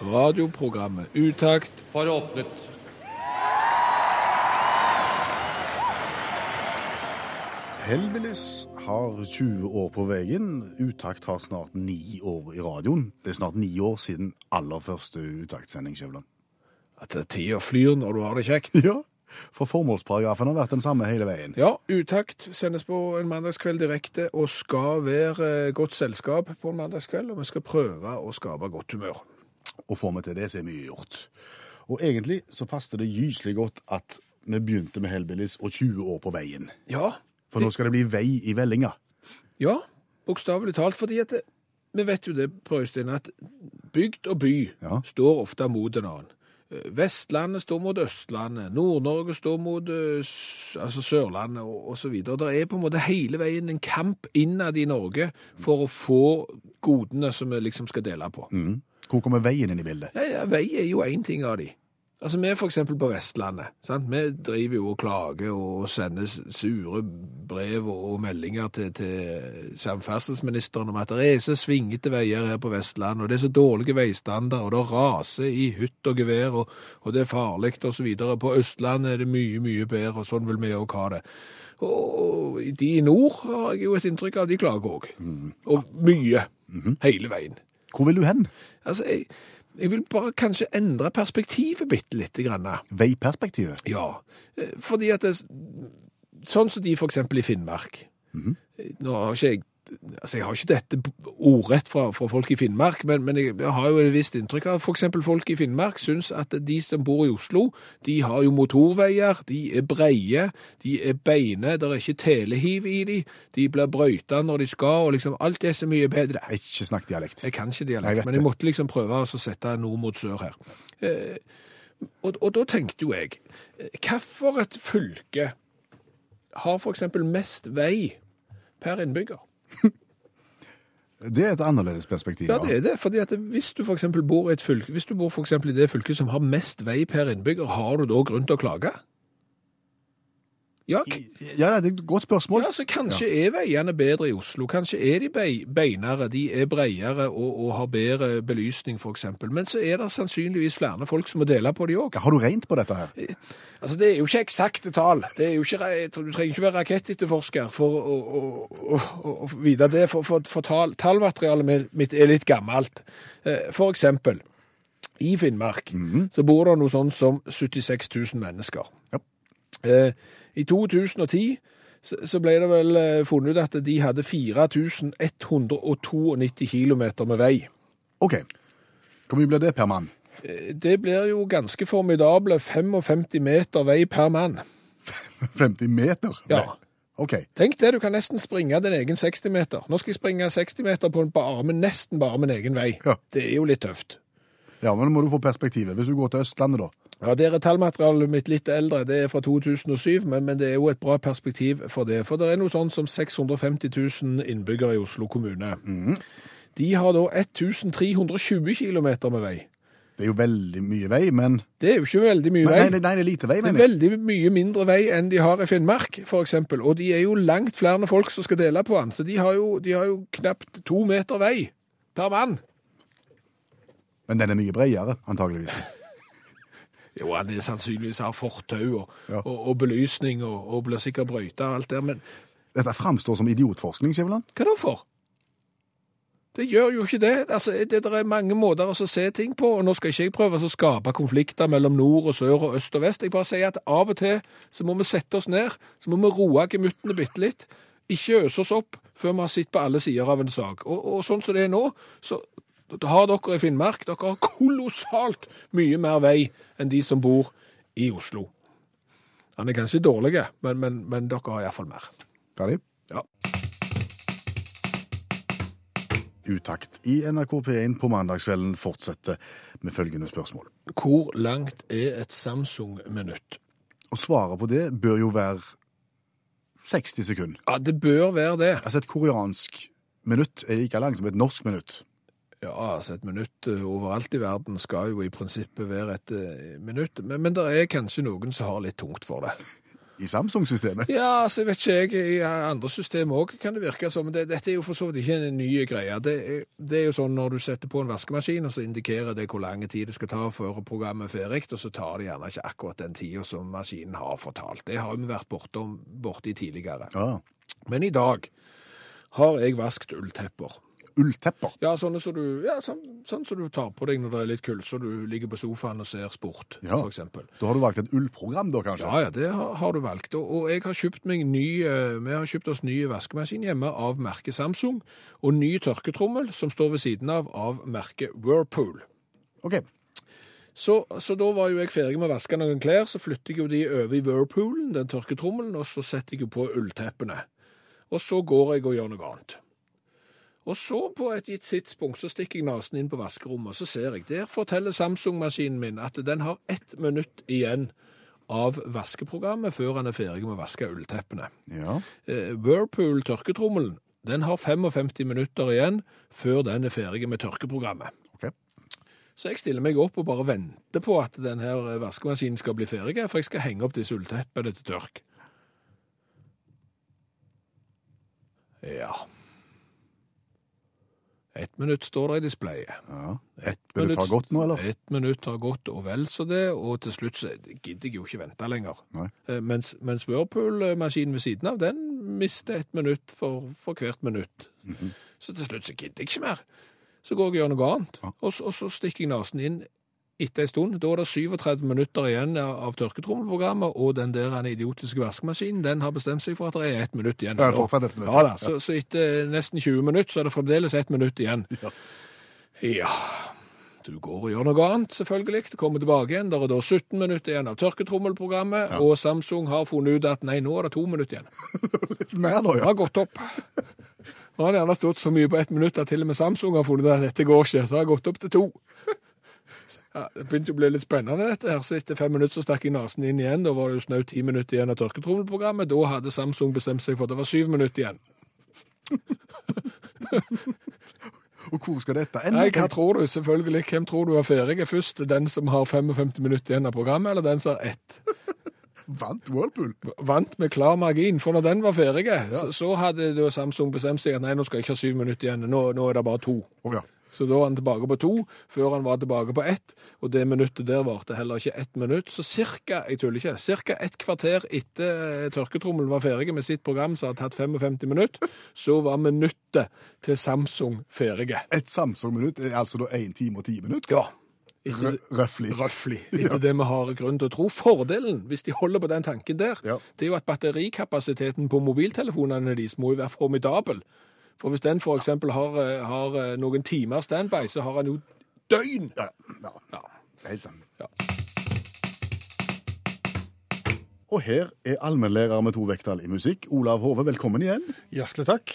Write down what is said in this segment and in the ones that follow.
Radioprogrammet Utakt for åpnet. Hellbillies har 20 år på veien. Utakt har snart ni år i radioen. Det er snart ni år siden aller første utaktsending, Skjævland. At tida flyr når du har det kjekt. Ja, for formålsparagrafen har vært den samme hele veien. Ja, Utakt sendes på en mandagskveld direkte og skal være godt selskap på en mandagskveld. Og vi skal prøve å skape godt humør. Og får vi til det, så er mye gjort. Og egentlig så passet det gyselig godt at vi begynte med Hellbillies og 20 år på veien. Ja, For nå skal det bli vei i vellinga. ja bokstavelig talt. fordi at det, vi vet jo det, Prøystein, at bygd og by Ja. står ofte mot en annen. Eh, Vestlandet står mot Østlandet, Nord-Norge står mot eh, altså Sørlandet videre. Det er på en måte hele veien en kamp innad i Norge for å få godene som vi liksom skal dele på. Mm. Hvor kommer veien inn i bildet? Ja, ja, vei er jo én ting av de. Altså, Vi er eksempel på Vestlandet. sant? Vi driver jo og klager og sender sure brev og meldinger til, til samferdselsministeren om at det er så svingete veier her på Vestlandet, og det er så dårlige veistandard, og det raser i hytt og gevær, og, og det er farlig osv. På Østlandet er det mye, mye bedre, og sånn vil vi òg ha det. Og, de i nord har jeg jo et inntrykk av, de klager òg. Og mye. Hele veien. Hvor vil du hen? Altså, jeg, jeg vil bare kanskje endre perspektivet bitte lite grann. Veiperspektivet. Ja, eh, fordi at det, sånn som de eksempel i Finnmark. Nå har ikke jeg, altså jeg har ikke dette ordrett fra, fra folk i Finnmark, men, men jeg har jo et visst inntrykk av eksempel folk i Finnmark synes at de som bor i Oslo, de har jo motorveier, de er breie, de er beine, det er ikke telehiv i de, de blir brøyta når de skal, og liksom alt er så mye bedre. Jeg Ikke snakk dialekt. Jeg kan ikke dialekt, jeg men jeg måtte liksom prøve å sette nord mot sør her. Eh, og, og da tenkte jo jeg, eh, hvorfor et fylke har eksempel mest vei per innbygger? Det er et annerledes perspektiv. Ja, det er det, fordi at hvis du eksempel bor i et fylke, hvis du bor for i det fylket som har mest vei per innbygger, har du da grunn til å klage? Ja, Ja, det er et godt spørsmål. Ja, så Kanskje er veiene bedre i Oslo. Kanskje er de beinere, de er bredere og, og har bedre belysning, f.eks. Men så er det sannsynligvis flere folk som må dele på de òg. Har du regnet på dette her? Altså, det er jo ikke eksakte tall. Ikke, du trenger ikke være rakettetterforsker for å, å, å, å, vite det, for, for, for tall, tallmaterialet mitt er litt gammelt. Eh, For eksempel, i Finnmark så bor det noe sånt som 76 000 mennesker. Ja. Eh, I 2010 så ble det vel eh, funnet ut at de hadde 4192 kilometer med vei. OK. Hvor mye blir det per mann? Eh, Det blir jo ganske formidable 55 meter vei per mann. 50 meter? Ja. OK. Tenk det, du kan nesten springe din egen 60 meter. Nå skal jeg springe 60 meter på en bare, men nesten bare min egen vei. Ja. Det er jo litt tøft. Ja, men nå må du få perspektivet. Hvis du går til Østlandet, da. Ja, Der er tallmaterialet mitt litt eldre, det er fra 2007, men, men det er jo et bra perspektiv for det. For det er noe sånt som 650 000 innbyggere i Oslo kommune. De har da 1320 km med vei. Det er jo veldig mye vei, men Det er jo ikke veldig mye vei. nei, nei, det er lite vei, Det er mener jeg. veldig mye mindre vei enn de har i Finnmark, eksempel. Og de er jo langt flere folk som skal dele på den, så de har jo, de har jo knapt to meter vei per mann. Men den er mye bredere, antageligvis. Jo, han er sannsynligvis har fortau og, Ja. og, og belysning og, og blir sikkert brøyta og alt det, men Dette framstår som idiotforskning, Skjæveland. hva da for? Det gjør jo ikke det. Altså, det, er mange måter å se ting på, og nå skal ikke jeg prøve å skape konflikter mellom nord og sør og øst og vest. Jeg bare sier at av og til så må vi sette oss ned, så må vi roe gemyttene bitte litt. Ikke øse oss opp før vi har sett på alle sider av en sak. Og, og sånn som det er nå, så har dere i Finnmark dere har kolossalt mye mer vei enn de som bor i Oslo. Han er kanskje dårlig, men, men, men dere har iallfall mer. Ferdig? Ja. utakt i NRK P1 på mandagskvelden fortsetter med følgende spørsmål. Hvor langt er et Samsung-minutt? Og svaret på det bør jo være 60 sekunder. Ja, det bør være det. Altså et koreansk minutt er like langt som et norsk minutt. Ja, altså et minutt eh, overalt i verden skal jo i prinsippet være et eh, minutt, men, men det er kanskje noen som har litt tungt for det. I Samsung-systemet. Ja, altså vet ikke jeg, i andre systemer òg kan det virke som, men det, dette er jo for så vidt ikke en ny greie. Det det er jo sånn når du setter på en vaskemaskin, og så indikerer det hvor lang tid det skal ta før programmet er ferdig, og så tar det gjerne ikke akkurat den tida som maskinen har fortalt. Det har vi vært bortom, borti tidligere. Ja. Men i dag har jeg vasket ulltepper. Ulltepper. Ja, sånne som du, ja, sånn, sånn som du tar på deg når det er litt kulde, så du ligger på sofaen og ser sport, Ja. eksempel. Da har du valgt et ullprogram, da, kanskje? Ja, ja, det har, har du valgt. Og, og jeg har kjøpt meg ny, eh, vi har kjøpt oss ny vaskemaskin hjemme av merket Samsung, og ny tørketrommel som står ved siden av av merket Whirlpool. OK. Så, så da var jo jeg ferdig med å vaske noen klær, så flytter jeg jo de over i Whirlpoolen, den tørketrommelen, og så setter jeg jo på ullteppene. Og så går jeg og gjør noe annet. Og så på et gitt tidspunkt så stikker jeg nesen inn på vaskerommet, og så ser jeg, der forteller Samsung-maskinen min at den har ett minutt igjen av vaskeprogrammet før han er ferdig med å vaske ullteppene. Ja. Eh, Whirlpool tørketrommelen, den har 55 minutter igjen før den er ferdig med tørkeprogrammet. ok. Så jeg stiller meg opp og bare venter på at denne vaskemaskinen skal bli ferdig, for jeg skal henge opp disse ullteppene til tørk. Ja. Ett minutt står det i displayet. ja. Ett Minutt har gått nå, eller? Ett minutt har gått, og vel så det, og til slutt så gidder jeg jo ikke vente lenger. Nei. Eh, Mens, mens Whirlpool-maskinen ved siden av, den mister ett minutt for, for hvert minutt. Mhm. Så til slutt så gidder jeg ikke mer. Så går jeg og gjør noe annet, Ja. og, så- og så stikker jeg nesen inn etter en stund. Da er det 37 minutter igjen av tørketrommelprogrammet, og den der idiotiske vaskemaskinen, den har bestemt seg for at det er ett minutt igjen. Ja, minutt. Ja da, så, så etter nesten 20 minutter så er det fremdeles ett minutt igjen. Ja. Ja, du går og gjør noe annet, selvfølgelig. Du kommer tilbake igjen. Der er da 17 minutter igjen av tørketrommelprogrammet, og Samsung har funnet ut at nei, nå er det to minutter igjen. Litt mer, nå, ja. Det har gått opp. Nå har det gjerne stått så mye på ett minutt at til og med Samsung har funnet ut at dette går ikke, så det har gått opp til to. Ja, det begynte å bli litt spennende, dette her. Så etter fem minutter så stakk jeg nesen inn igjen. Da var det jo snaut ti minutter igjen av tørketrommelprogrammet. Da hadde Samsung bestemt seg for at det var syv minutter igjen. Og hvor skal dette ende? Nei, hva tror du? Selvfølgelig. Hvem tror du er ferdig først? Den som har 55 minutter igjen av programmet, eller den som har ett? Vant Whirlpool? Vant med klar margin, for når den var ferdig, så, så hadde Samsung bestemt seg at nei, nå skal jeg ikke ha syv minutter igjen, nå, nå er det bare to. Oh, ja. Så da var han tilbake på to, før han var tilbake på ett, og det minuttet der varte heller ikke ett minutt. Så cirka, jeg tuller ikke, cirka ett kvarter etter eh, tørketrommelen var ferdig med sitt program, som hadde tatt 55 minutter, så var minuttet til Samsung ferdig. Et Samsung-minutt er altså da én time og ti minutter? Ja. Etter, Røffelig. Røffelig, etter det vi har grunn til å tro. Fordelen, hvis de holder på den tanken der, Ja. det er jo at batterikapasiteten på mobiltelefonene deres må jo være formidabel. For hvis den for eksempel har, eh, har eh, noen timer standby, så har han jo døgn. Ja. ja. Ja. Helt sant. Ja. Og her er allmennlærer med to vekttall i musikk, Olav Hove. Velkommen igjen. Hjertelig takk.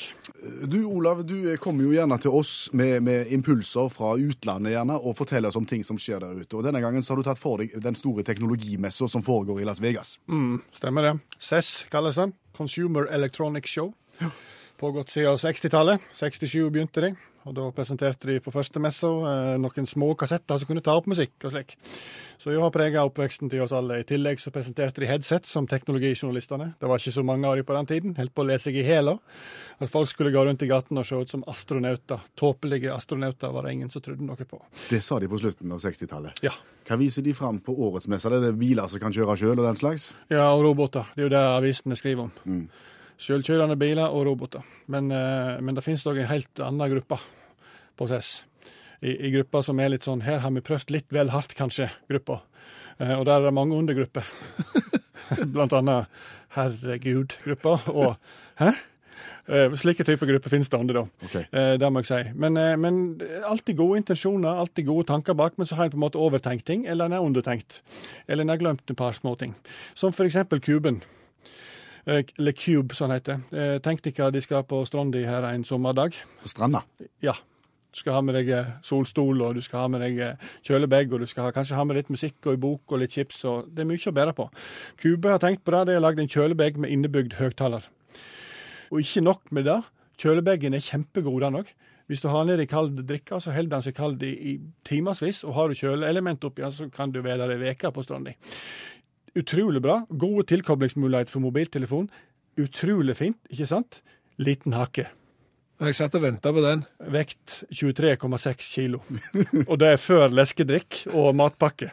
Du, Olav, du kommer jo gjerne til oss med, med impulser fra utlandet gjerne, og forteller oss om ting som skjer der ute. Og denne gangen så har du tatt for deg den store teknologimessa som foregår i Las Vegas. Mm, stemmer det. CES kalles den. Consumer Electronic Show. Pågått siden 60-tallet. 67 begynte de. Og Da presenterte de på første messa eh, noen små kassetter som kunne ta opp musikk og slik. Så jo har prega oppveksten til oss alle. I tillegg så presenterte de headset som teknologijournalistene. Det var ikke så mange av de på den tiden. Helt på å lese seg i hæla. At folk skulle gå rundt i gaten og se ut som astronauter. Tåpelige astronauter var det ingen som trodde noe på. Det sa de på slutten av 60-tallet. Ja. Hva viser de fram på årets messe? Det er det biler som kan kjøre sjøl og den slags? Ja, og roboter. Det er jo det avisene skriver om. Mm. Selvkjørende biler og roboter. Men, eh, men det finnes òg en helt annen gruppe på SES. I, I gruppa som er litt sånn Her har vi prøvd litt vel hardt, kanskje, gruppa. Eh, og der er det mange undergrupper. Blant annet Herregud-gruppa og Hæ? Eh, slike typer grupper finnes det under, da. Ok. Eh, det må jeg si. Men, men alltid gode intensjoner, alltid gode tanker bak, men så har en på en måte overtenkt ting, eller en er undertenkt. Eller en har glemt et par småting. Som for eksempel kuben. Eh, Eller Cube, som han heter. Eh, Tenk dere de skal på stranda her en sommerdag. På stranda. Ja. Du skal ha med deg eh, solstol, og du skal ha med deg kjølebag, og du skal ha, kanskje ha med litt musikk og en bok og litt chips. og Det er mye å bære på. Cube har tenkt på det. De har lagd en kjølebag med innebygd høyttaler. Og ikke nok med det. Kjølebagen er kjempegod, den òg. Hvis du har den i kald drikke, så holder den seg kald i, i timevis. Og har du kjøleelement oppi den, så kan du være der ei uke på stranda. Utrolig bra. Gode tilkoblingsmuligheter for mobiltelefon. Utrolig fint, ikke sant? Liten hake. Jeg satt og venta på den. Vekt 23,6 kilo. Og det er før leskedrikk og matpakke.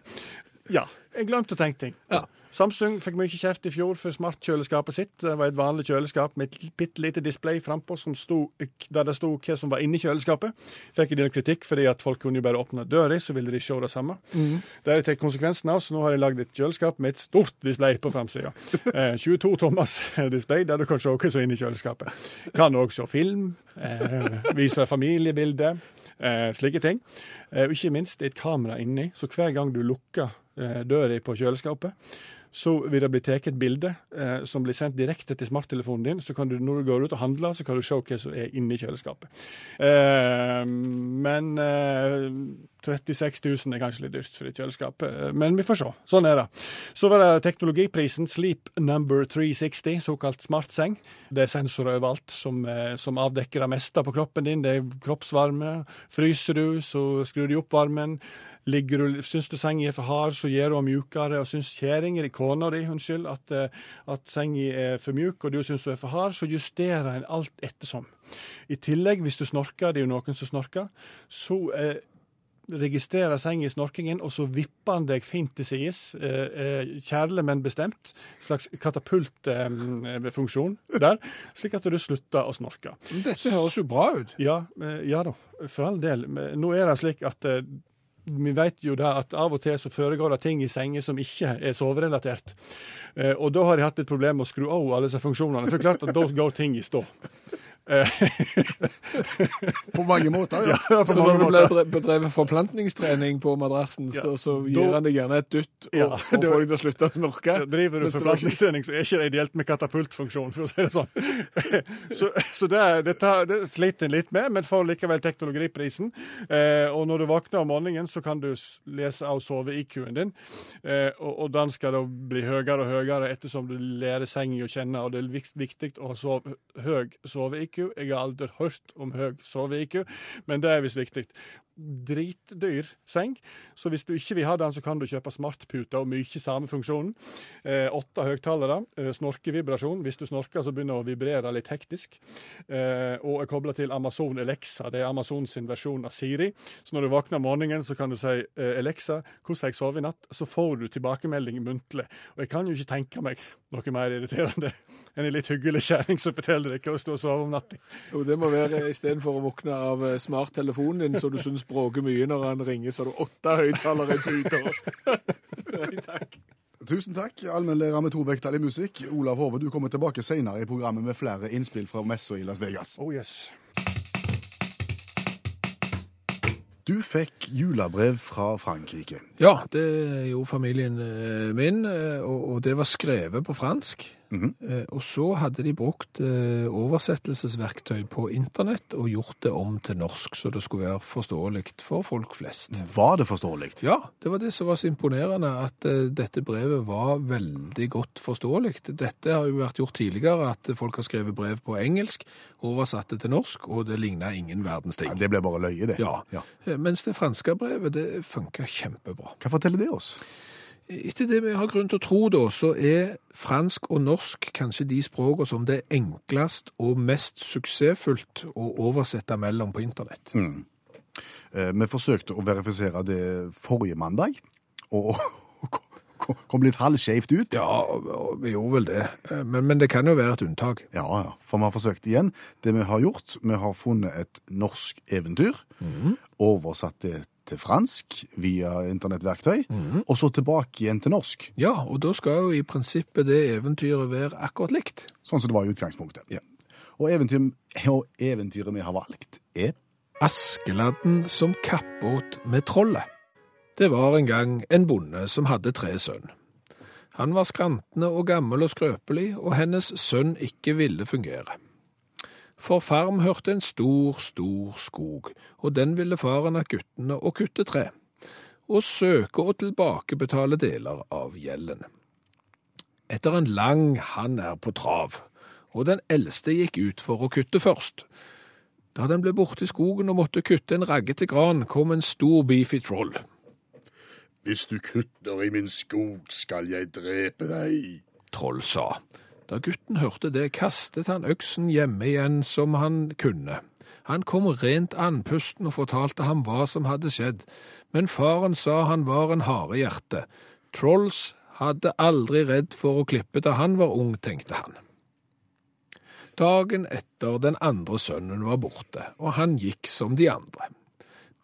Ja, jeg glemte å tenke ting. Ja. Samsung fikk mye kjeft i fjor for smartkjøleskapet sitt. Det var et vanlig kjøleskap med et bitte lite display frampå som der det sto hva som var inni kjøleskapet. Fikk en del kritikk fordi at folk kunne jo bare åpne døra, så ville de se det samme. Det har jeg tatt konsekvensen av, så nå har jeg lagd et kjøleskap med et stort display på framsida. Eh, 22 tommers display der du kan se hva som er inni kjøleskapet. Kan òg se film, eh, vise familiebilder, eh, slike ting. Eh, og ikke minst et kamera inni, så hver gang du lukker eh, døra på kjøleskapet, så vil det bli tatt et bilde eh, som blir sendt direkte til smarttelefonen din. Så kan du, når du går ut og handler, så kan du se hva som er inni kjøleskapet. Eh, men eh, 36 000 er kanskje litt dyrt for et kjøleskap. Eh, Men vi får se. Sånn er det. Så var det teknologiprisen Sleep Number 360, såkalt smartseng. Det er sensorer overalt som, eh, som avdekker det meste på kroppen din. Det er kroppsvarme. Fryser du, så skrur de opp varmen. Ligger du, Syns du senga er for hard, så gjør hun mjukere. Og syns kjerringa di, kona di, unnskyld, at, eh, at senga er for mjuk, og du syns hun er for hard, så justerer en alt ettersom. I tillegg, hvis du snorker, det er jo noen som snorker, så eh, registrerer senga snorkingen, og så vipper han deg fint til sides. Eh, eh, kjærlig, men bestemt. Slags katapultfunksjon der, slik at du slutter å snorke. Dette høres jo bra ut. Ja, eh, ja da, for all del. Nå er det slik at eh, vi vet jo da at av og til så foregår det ting i senger som ikke er soverelatert. Eh, Og da har jeg hatt et problem med å skru av alle disse funksjonene. For klart at da går ting i stå. Eh, På mange måter, ja. ja, på Så når det blir bedrevet forplantningstrening på madrassen, så, så gir da- han deg gjerne et dytt og, Ja, og får deg til å slutte å snorke. Driver du forplantningstrening, så er ikke det ideelt med katapultfunksjon, for å si det sånn. Så, så det, det, tar, det sliter en litt med, men får likevel teknologiprisen. Eh, og når du våkner om morgenen, så kan du lese av sove-IQ-en din. Eh, og, og den skal da bli høyere og høyere ettersom du lærer senga å kjenne. Og det er viktig å ha sov, høy sove-IQ. Jeg har aldri hørt om høy sove-IQ, men det er visst viktig. Dritdyr seng, så hvis du ikke vil ha den, så kan du kjøpe smartpute og mye samme funksjonen. Eh, åtte høyttalere, eh, snorkevibrasjon. Hvis du snorker, så begynner det å vibrere litt hektisk. Eh, og er kobla til Amazon Alexa. Det er Amazon sin versjon av Siri. Så når du våkner om morgenen, så kan du si eh, Alexa, hvordan jeg sovet i natt? Så får du tilbakemelding muntlig. Og jeg kan jo ikke tenke meg noe mer irriterende enn en litt hyggelig kjerring som forteller deg hvordan du har sovet sover om natta. Jo, det må være istedenfor å våkne av eh, smarttelefonen din, så du syns bråker mye når han ringer, så har du åtte høyttalere i puta. Nei, takk. Tusen takk, allmennlærer med to vekttall i musikk. Olav Hove, du kommer tilbake senere i programmet med flere innspill fra messa i Las Vegas. Oh yes. Du fikk julebrev fra Frankrike. Ja, det gjorde familien eh, min, eh, og det var skrevet på fransk. Eh, Og så hadde de brukt eh, oversettelsesverktøy på internett og gjort det om til norsk, så det skulle være forståelig for folk flest. Var det forståelig? Ja, det var det som var så imponerende, at eh, dette brevet var veldig godt forståelig. Dette har jo vært gjort tidligere, at folk har skrevet brev på engelsk, oversatt det til norsk, og det lignet ingen verdens ting. Det ble bare løye, det. Ja, ja. mens det franske brevet, det funket kjempebra. Hva forteller det oss? Etter det vi har grunn til å tro da, så er fransk og norsk kanskje de språkene som det er enklest og mest suksessfullt å oversette mellom på internett. Eh, Vi forsøkte å verifisere det forrige mandag, og kom litt halvskjevt ut. Ja, vi gjorde vel det. Eh, Men, men det kan jo være et unntak. Ja, ja. For vi har forsøkt igjen. Det vi har gjort, vi har funnet et norsk eventyr, oversatt det til fransk via internettverktøy, og så tilbake igjen til norsk, Ja, og da skal jo i prinsippet det eventyret være akkurat likt. sånn som det var i utgangspunktet. Ja. Og, eventyr, og eventyret vi har valgt, er Askeladden som kappåt med trollet. Det var en gang en bonde som hadde tre sønn. Han var skrantende og gammel og skrøpelig, og hennes sønn ikke ville fungere. For farm hørte en stor, stor skog, og den ville faren at guttene å kutte tre, og søke å tilbakebetale deler av gjelden. Etter en lang han er på trav, og den eldste gikk ut for å kutte først. Da den ble borte i skogen og måtte kutte en raggete gran, kom en stor beefy troll. Hvis du kutter i min skog, skal jeg drepe deg. Troll sa. Da gutten hørte det, kastet han øksen hjemme igjen som han kunne. Han kom rent andpusten og fortalte ham hva som hadde skjedd, men faren sa han var en harehjerte. Trolls hadde aldri redd for å klippe da han var ung, tenkte han. Dagen etter den andre sønnen var borte, og han gikk som de andre.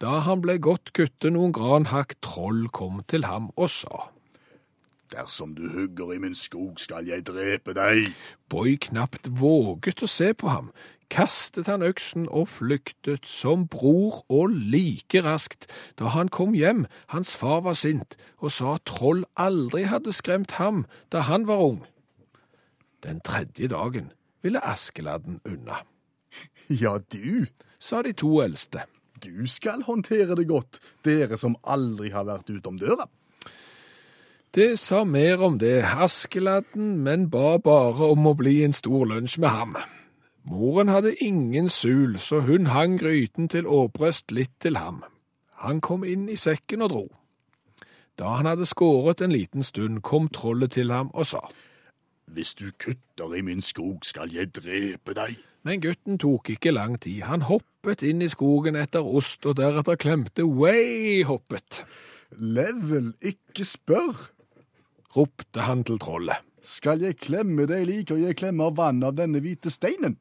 Da han ble godt kutte noen granhakk, Troll kom til ham og sa. Dersom du hugger i min skog, skal jeg drepe deg. Boy knapt våget å se på ham, kastet han øksen og flyktet som bror og like raskt. Da han kom hjem, hans far var sint og sa at troll aldri hadde skremt ham da han var ung. Den tredje dagen ville Askeladden unna, Ja, du. sa de to eldste. Du skal håndtere det godt, dere som aldri har vært utom døra. Det sa mer om det, Askeladden, men ba bare om å bli en stor lunsj med ham. Moren hadde ingen sul, så hun hang gryten til åbrøst litt til ham. Han kom inn i sekken og dro. Da han hadde skåret en liten stund, kom trollet til ham og sa. Hvis du kutter i min skog, skal jeg drepe deg. Men gutten tok ikke lang tid. Han hoppet inn i skogen etter ost, og deretter klemte way-hoppet. Level, ikke spør. Ropte han til trollet. Skal jeg klemme deg like og jeg klemmer vann av denne hvite steinen?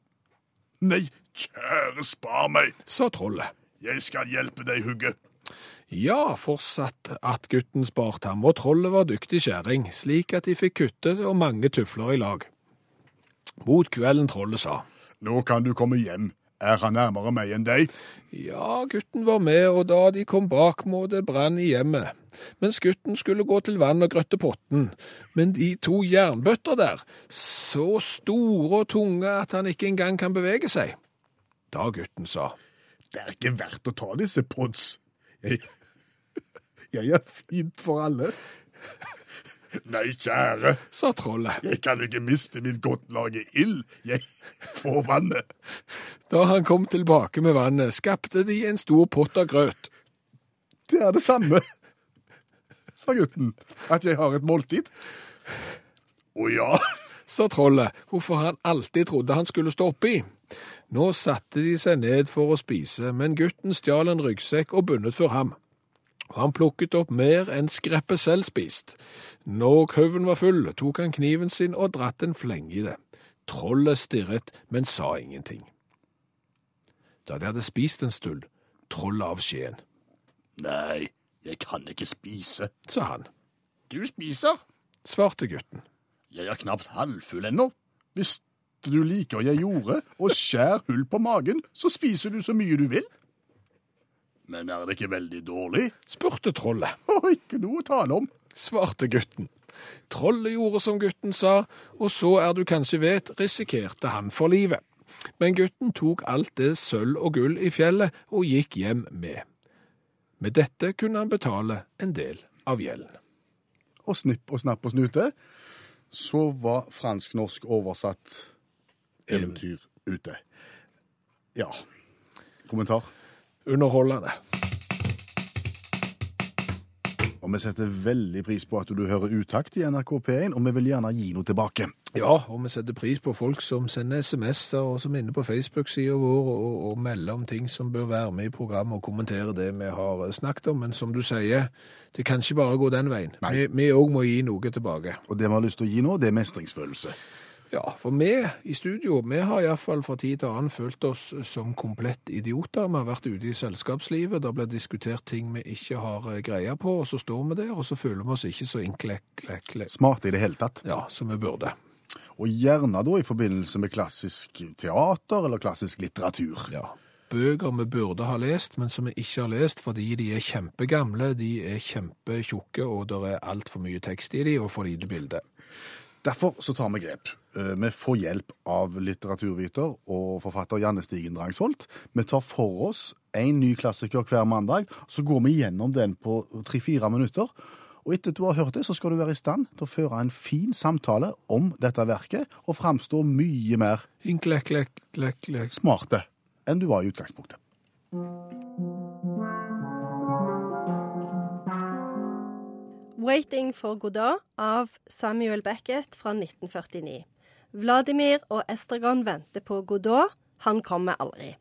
Nei, kjære spar meg. Sa trollet. Jeg skal hjelpe deg, Hugge. Ja, fortsatt at gutten sparte ham, og trollet var dyktig skjæring, slik at de fikk kuttet og mange tufler i lag. Mot kvelden trollet sa. Nå kan du komme hjem. Er han nærmere meg enn deg? Ja, gutten var med, og da de kom bak må det brann i hjemmet. Mens gutten skulle gå til vann og grøtte potten. Men de to jernbøtter der, så store og tunge at han ikke engang kan bevege seg. Da gutten sa. Det er ikke verdt å ta disse pods. Jeg, jeg er fint for alle. Nei, kjære, Sa trollet. jeg kan ikke miste mitt godt lage ild. Jeg får vannet. Da han kom tilbake med vannet, skapte de en stor pott av grøt. Det er det samme, sa gutten, at jeg har et måltid. Å ja, sa trollet, hvorfor han alltid trodde han skulle stå oppi. Nå satte de seg ned for å spise, men gutten stjal en ryggsekk og bundet for ham. Og han plukket opp mer enn skreppet selv spist. Når køven var full, tok han kniven sin og dratt en flenge i det. Trollet stirret, men sa ingenting. Da de hadde spist en stund, trollet av skjeen, Nei, jeg kan ikke spise. sa han. Du spiser. Svarte gutten. Jeg er knapt halvfull ennå. Hvis du liker jeg gjorde, og skjær hull på magen, så spiser du så mye du vil. Men er det ikke veldig dårlig? Spurte trollet. Å, ikke noe å tale om. svarte gutten. Trollet gjorde som gutten sa, og så er du kanskje vet, risikerte han for livet. Men gutten tok alt det sølv og gull i fjellet og gikk hjem med. Med dette kunne han betale en del av gjelden. Og snipp og snapp og snute, så var fransk-norsk oversatt eventyr ute. Ja. Kommentar? Underholdende. Og vi setter veldig pris på at du hører utakt i NRK P1, og vi vil gjerne gi noe tilbake. Ja, og vi setter pris på folk som sender SMS-er og som er inne på Facebook-sida vår og, og melder om ting som bør være med i programmet og kommentere det vi har snakket om. Men som du sier, det kan ikke bare gå den veien. Nei. Vi- Vi òg må gi noe tilbake. Og det vi har lyst til å gi nå, det er mestringsfølelse. Ja, for vi i studio, vi har iallfall fra tid til annen følt oss som komplett idioter. Vi har vært ute i selskapslivet, det blir diskutert ting vi ikke har eh, greie på, og så står vi der, og så føler vi oss ikke så inklekle Smarte i det hele tatt. ja, som vi burde. Og gjerne da i forbindelse med klassisk teater eller klassisk litteratur. Ja. Bøker vi burde ha lest, men som vi ikke har lest fordi de er kjempegamle, de er kjempetjukke, og det er altfor mye tekst i de, og for lite bilde. Derfor så tar vi grep. Eh, Vi får hjelp av litteraturviter og forfatter Janne Stigen Drangsholt. Vi tar for oss en ny klassiker hver mandag, så går vi gjennom den på tre-fire minutter. Og etter at du har hørt det, så skal du være i stand til å føre en fin samtale om dette verket, og framstå mye mer smarte enn du var i utgangspunktet. Waiting for Godot av Samuel Beckett fra 1949. Vladimir og Estragon venter på Godot. Han kommer aldri.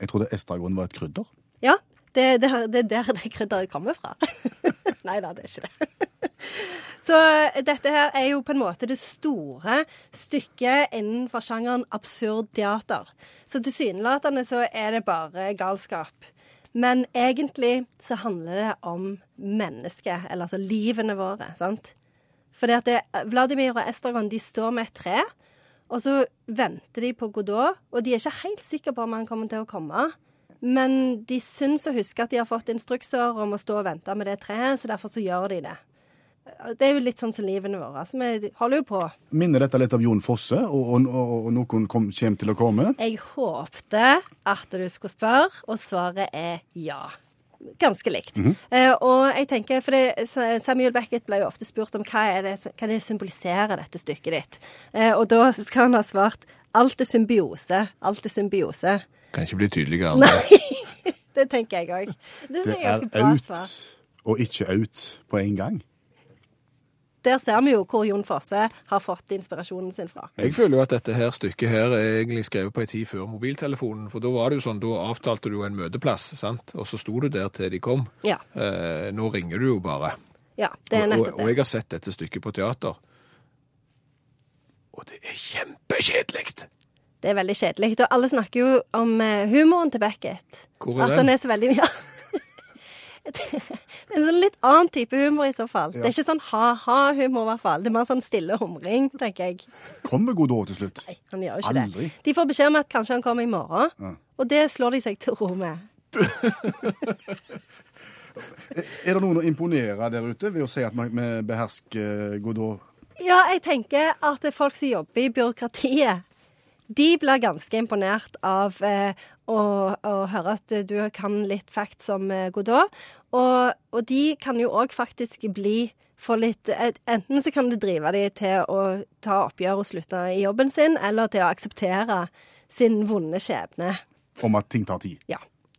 Jeg trodde estragon var et krydder. Ja, det, det, det er der det krydderet kommer fra. Nei da, det er ikke det. Så dette her er jo på en måte det store stykket innenfor sjangeren absurd teater. Så tilsynelatende så er det bare galskap. Men egentlig så handler det om mennesket, eller altså livene våre, sant? Fordi at det, Vladimir og Estragon de står med et tre, og så venter de på Godot, og de er ikke helt sikre på om han kommer til å komme. Men de syns å huske at de har fått instrukser om å stå og vente med det treet, så derfor så gjør de det. Det er jo litt sånn som livene våre. Så vi holder jo på. Minner dette litt av Jon Fosse, og, og, og, og noen kom, kommer til å komme? Jeg håpte at du skulle spørre, og svaret er ja. Ganske likt. eh, og jeg tenker, for det, Samuel Beckett ble jo ofte spurt om hva er det, hva det symboliserer dette stykket ditt. Eh, og da skal han ha svart alt er symbiose. Alt er symbiose. Kan ikke bli tydeligere. enn det. Nei, det tenker jeg òg. Det Det er er out svar. og ikke out på en gang. Der ser vi jo hvor Jon Fosse har fått inspirasjonen sin fra. Jeg føler jo at dette her stykket her er egentlig skrevet på en tid før mobiltelefonen. For da var det jo sånn, da avtalte du en møteplass, sant? og så sto du der til de kom. Ja. Eh, nå ringer du jo bare. ja det er og, og, og jeg har sett dette stykket på teater. Og det er kjempekjedelig. Det er veldig kjedelig. Og alle snakker jo om eh, humoren til Beckett. Hvor er At han den er så veldig ja. Det er en sånn litt annen type humor i så fall. Det er ikke sånn ha-ha-humor, i hvert fall. Det er mer sånn stille humring, tenker jeg. Kommer Godot til slutt? Nei, han gjør jo ikke Aldri. det. De får beskjed om at kanskje han kommer i morgen, og det slår de seg til ro med. Er det noen å imponere der ute ved å si at vi behersker Godot? Ja, jeg tenker at folk som jobber i byråkratiet, de blir ganske imponert av eh, å, å høre at du kan litt facts om eh, Godot. Og, og de kan jo òg faktisk bli for litt Enten så kan det drive de til å ta oppgjør og slutte i jobben sin, eller til å akseptere sin vonde skjebne. Om at ting tar tid. Ja.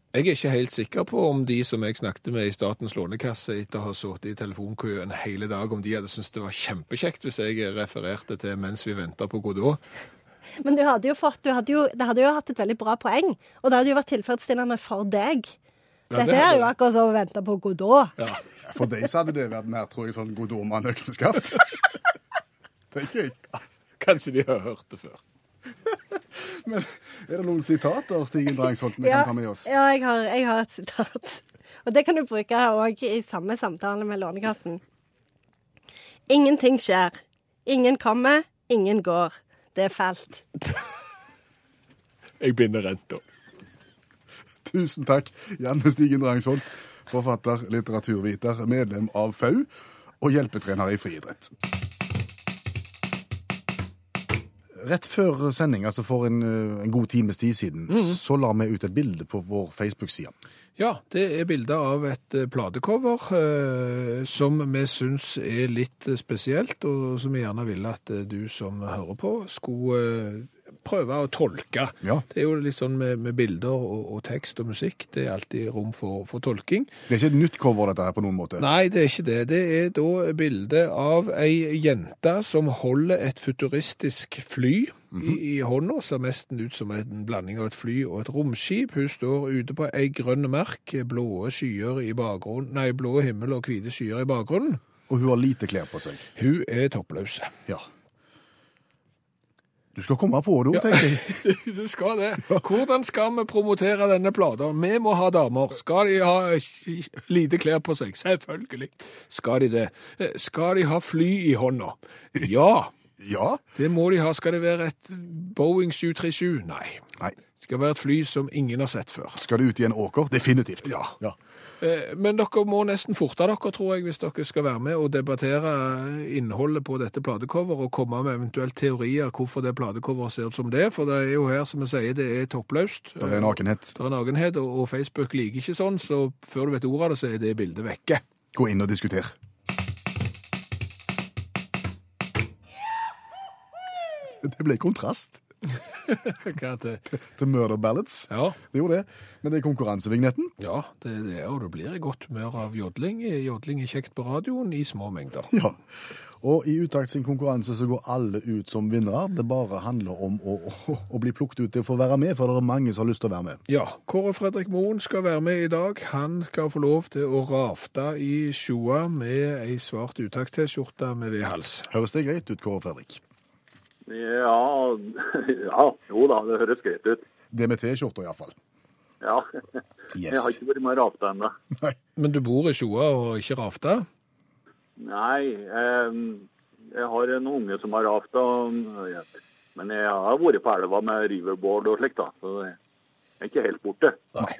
Jeg er ikke helt sikker på om de som jeg snakket med i Statens lånekasse etter å ha sittet i telefonkø en hele dag, om de hadde syntes det var kjempekjekt hvis jeg refererte til mens vi venter på Godot. Men du hadde jo fått, du hadde jo, det hadde jo hatt et veldig bra poeng, og det hadde jo vært tilfredsstillende for deg. Ja, det Dette er jo akkurat som å vente på Godot. Ja. For deg så hadde det vært mer, tror jeg, sånn Godot-mann-økseskaft. Tenker jeg. Kanskje de har hørt det før. Men er det noen sitater, Stigen Drangsholt, vi Ja, kan ta med oss? ja jeg, har, jeg har et sitat. Og det kan du bruke òg i samme samtale med Lånekassen. Ingenting skjer. Ingen kommer, ingen går. Det er fælt. Jeg binder renta. Tusen takk, Janne Stigen Drangsholt, forfatter, litteraturviter, medlem av FAU og hjelpetrener i friidrett. Rett før sending, altså for en, eh, en god times tid siden, så la vi ut et bilde på vår Facebook-side. Ja, det er bilder av et eh, platecover eh, som vi syns er litt eh, spesielt, og som vi gjerne ville at eh, du som hører på, skulle eh, prøve å tolke. Ja. Det er jo litt sånn med, med bilder og, og tekst og musikk, det er alltid rom for, for tolking. Det er ikke et nytt cover, dette her, på noen måte. Nei, det er ikke det. Det er da bilde av ei jente som holder et futuristisk fly i, i hånda. Ser nesten ut som en blanding av et fly og et romskip. Hun står ute på ei grønn merk, blå skyer i bakgrunnen, nei, blå himmel og hvite skyer i bakgrunnen. Og hun har lite klær på seg. Hun er toppløs. Ja. Du skal komme på det, tenker jeg. Du skal det. Hvordan skal vi promotere denne plata? Vi må ha damer. Skal de ha eh, lite klær på seg? Selvfølgelig. Skal de det. Eh, Skal de ha fly i hånda? Ja. Ja. Det må de ha. Skal det være et Boeing 737? Nei. Nei. Skal være et fly som ingen har sett før. Skal det ut i en åker? Definitivt. Ja. ja. Eh, Men dere må nesten forte dere, tror jeg, hvis dere skal være med og debattere innholdet på dette platecoveret og komme med eventuelt teorier hvorfor det platecoveret ser ut som det. For det er jo her, som jeg sier, det er toppløst. Det er nakenhet. Det er nakenhet, og Facebook liker ikke sånn, så før du vet ordet av det, så er det bildet vekke. Gå inn og diskuter. Det ble kontrast Hva er det? til Murder Ballads. Ja, Det gjorde det. Men det er konkurransevignetten. ja det er det, og du blir i godt humør av jodling. Jodling er kjekt på radioen i små mengder. Ja. Og i Utakt sin konkurranse så går alle ut som vinnere. Det bare handler om å, å, å bli plukket ut til å få være med, for det er mange som har lyst til å være med. Ja, Kåre Fredrik Moen skal være med i dag. Han skal få lov til å rafte i sjoa med ei svart utakt-T-skjorte med V-hals. Høres det greit ut, Kåre Fredrik? Ja, ja, jo da, det høres greit ut. Det med T-skjorta iallfall. Ja. Yes. Jeg har ikke vært med og rafta ennå. Men du bor i sjoa og ikke rafta? Nei, eh, jeg har en unge som har rafta. Men jeg har vært på elva med riverboard og slikt, da. Så jeg er ikke helt borte. Nei.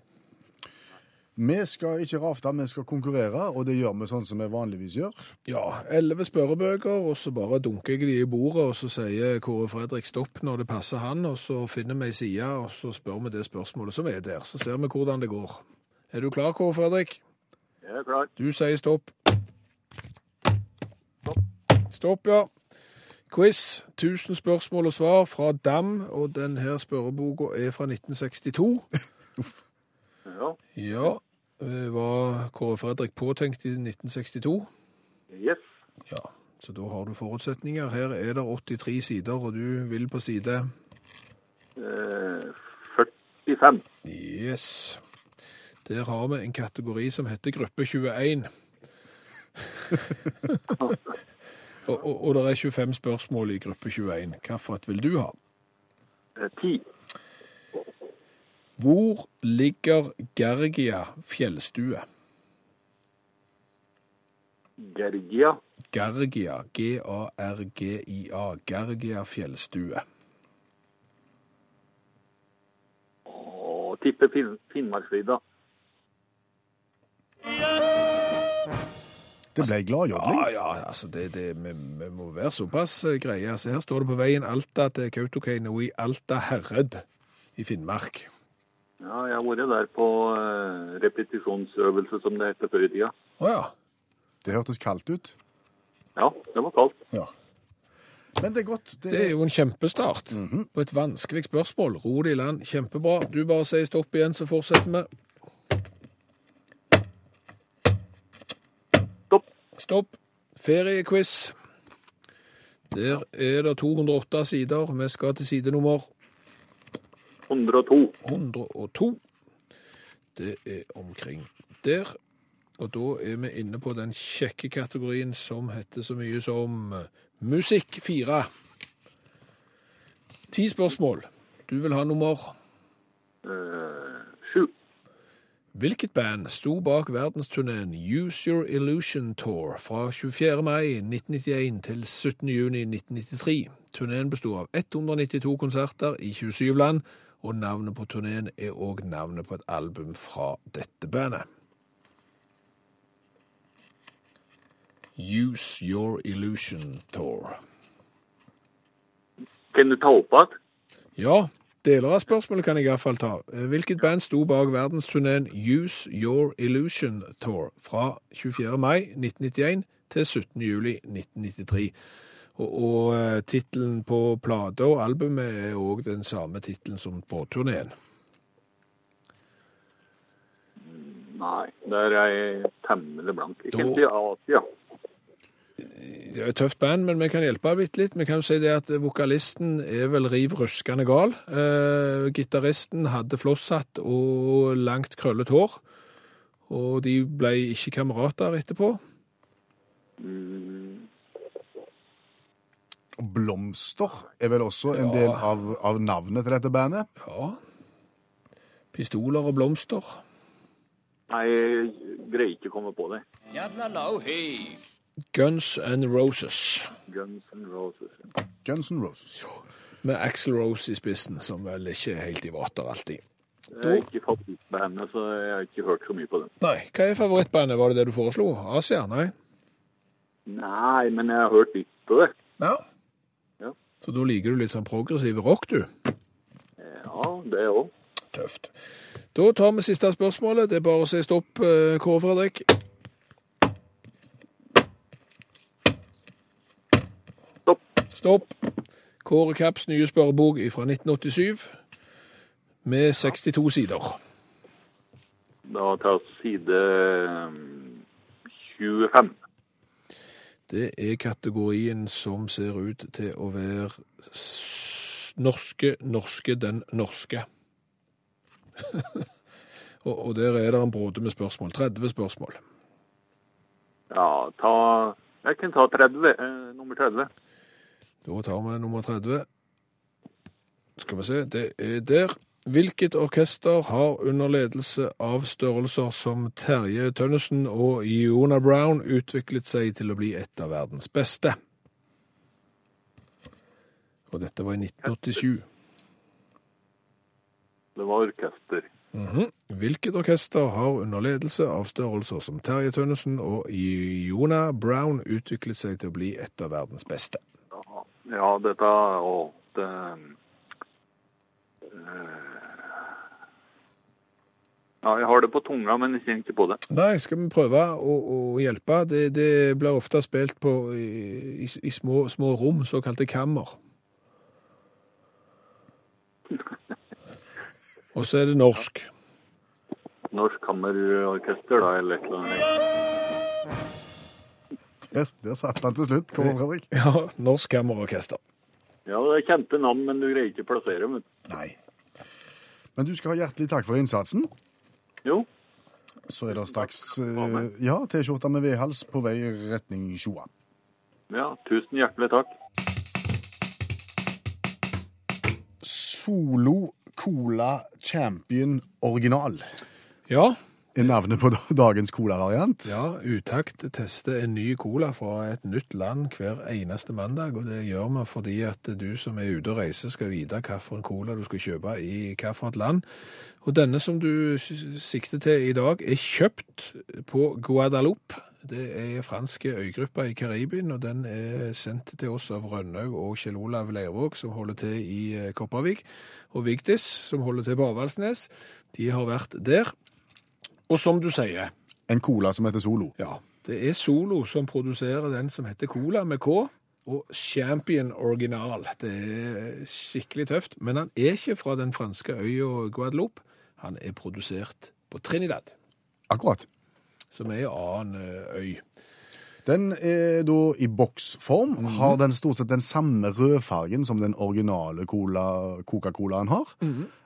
Vi skal ikke rafte, vi skal konkurrere, og det gjør vi sånn som vi vanligvis gjør. Ja, elleve spørrebøker, og så bare dunker jeg de i bordet, og så sier Kåre Fredrik stopp når det passer han, og så finner vi ei side, og så spør vi det spørsmålet som er der. Så ser vi hvordan det går. Er du klar, Kåre Fredrik? Jeg er klar. Du sier stopp. Stopp, ja. Quiz. 1000 spørsmål og svar fra Dam, og denne spørreboka er fra 1962. Ja. Ja, eh, var Kåre Fredrik påtenkt i 1962? Yes. Ja, så da har du forutsetninger. Her er det 83 sider, og du vil på side Eh, 45. Yes. Der har vi en kategori som heter gruppe 21. og, og, og det er 25 spørsmål i gruppe 21. Hvilket vil du ha? Eh, 10. Hvor ligger Gergia fjellstue? Gergia. Gergia, G-A-R-G-I-A, Gergia fjellstue. Å, tipper fin Finnmarksvidda. Det ble gladjodling. Ja, ja, altså det, det, vi, vi må være såpass eh, greie. Altså her står det på veien Alta til Kautokeino i Alta Herred i Finnmark. Ja, jeg har vært der på eh, repetisjonsøvelse, som det heter før i tida. Å ja. Det hørtes kaldt ut. Ja, det var kaldt. Ja. Men det er godt. Det Det er jo en kjempestart på et vanskelig spørsmål. Ro det i land. Kjempebra. Du bare sier stopp igjen, så fortsetter vi. Stopp. Stopp. Feriequiz. Der er det 208 sider. Vi skal til side nummer 102. 102. Det er omkring der. Og da er vi inne på den kjekke kategorien som heter så mye som Musikk 4. Ti spørsmål. Du vil ha nummer Eh, Sju. Hvilket band sto bak verdensturneen Use Your Illusion Tour fra 24. mai 1991 til 17. juni 1993? Turneen bestod av 192 konserter i 27 land, og navnet på turneen er òg navnet på et album fra dette bandet. Use Your Illusion Tour. Kan du ta opp igjen? Ja, deler av spørsmålet kan jeg iallfall ta. Eh, Hvilket band sto bak verdensturneen Use Your Illusion Tour fra 24. mai 1991 til 17. juli 1993? Og, og eh, tittelen på plata og albumet er òg den samme tittelen som på turneen. Nei, der er jeg temmelig blank. Ikke Da- si Asia. Det er et tøft band, men vi kan hjelpe bitte litt. Vi kan jo si det at vokalisten er vel riv ruskende gal. Eh, gitaristen hadde flosshatt og langt krøllet hår. Og de ble ikke kamerater etterpå. Blomster er vel også en Ja. del av, av navnet til dette bandet. Ja. Pistoler og blomster. Nei, jeg greier ikke å komme på det. Guns and Roses. Guns N' Roses. Guns N' Roses. Med Axl Rose i spissen, som vel ikke er helt i vater alltid. Det er ikke favorittbandet, så jeg har ikke hørt så mye på dem. Nei, hva er favorittbandet? Var det det du foreslo? Asia? Nei? Nei, men jeg har hørt litt på det. Ja. Så da liker du litt sånn progressiv rock, du? Ja, det òg. Tøft. Da tar vi siste spørsmålet. Det er bare å si stopp, eh, Kåre Fredrik. Stopp. Stopp. Kåre Kapps nye spørrebok fra 1987 med 62 sider. Da tar side um, 25. Det er kategorien som ser ut til å være norske, norske, den norske. og, og der er det en bråde med spørsmål. 30 spørsmål. Ja, ta Jeg kan ta 30. Eh, nummer 30. Da tar vi nummer 30. Skal vi se, det er der. Hvilket orkester har under ledelse av størrelser som Terje Tønnesen og Iona Brown utviklet seg til å bli et av verdens beste? Og dette var i 1987. Det var orkester. Mhm. Hvilket orkester har under ledelse av størrelser som Terje Tønnesen og Iona Brown utviklet seg til å bli et av verdens beste? Ja, dette og det Ja, jeg har det på tunga, men jeg kjenner ikke på det. Nei, skal vi prøve å, å hjelpe? Det, det blir ofte spilt på i, i, i små, små rom, såkalte kammer. Og så er det norsk. Norsk kammerorkester, da, eller et eller annet. Der, der satt han til slutt, Kåre Fredrik. Ja, Norsk Kammerorkester. Ja, det er kjente navn, men du greier ikke å plassere dem. Nei. Men du skal ha hjertelig takk for innsatsen. Jo, Så er det straks eh, ja, T-skjorte med vedhals på vei retning Sjoa. ja, tusen hjertelig takk. Solo Cola Champion Original Ja, er navnet på dagens cola-variant. ja, Utakt tester en ny cola fra et nytt land hver eneste mandag, og det gjør vi fordi at du som er ute og reiser skal vite hvilken cola du skal kjøpe i hvilket land. Og denne som du sikter til i dag er kjøpt på Guadeloupe. Det er franske øygrupper i Karibien, og den er sendt til oss av Rønnaug og Kjell Olav Leirvåg, som holder til i eh, Kopervik, og Vigdis, som holder til på Avaldsnes. De har vært der. Og som du sier, En cola som heter Solo. ja, det er Solo som produserer den som heter Cola med K, og Champion Original. Det er skikkelig tøft, men han er ikke fra den franske øya Guadeloupe. Han er produsert på Trinidad, Akkurat. som er en annen eh, øy. Den er da i boksform. Har den stort sett den samme rødfargen som den originale cola, Coca-Colaen har.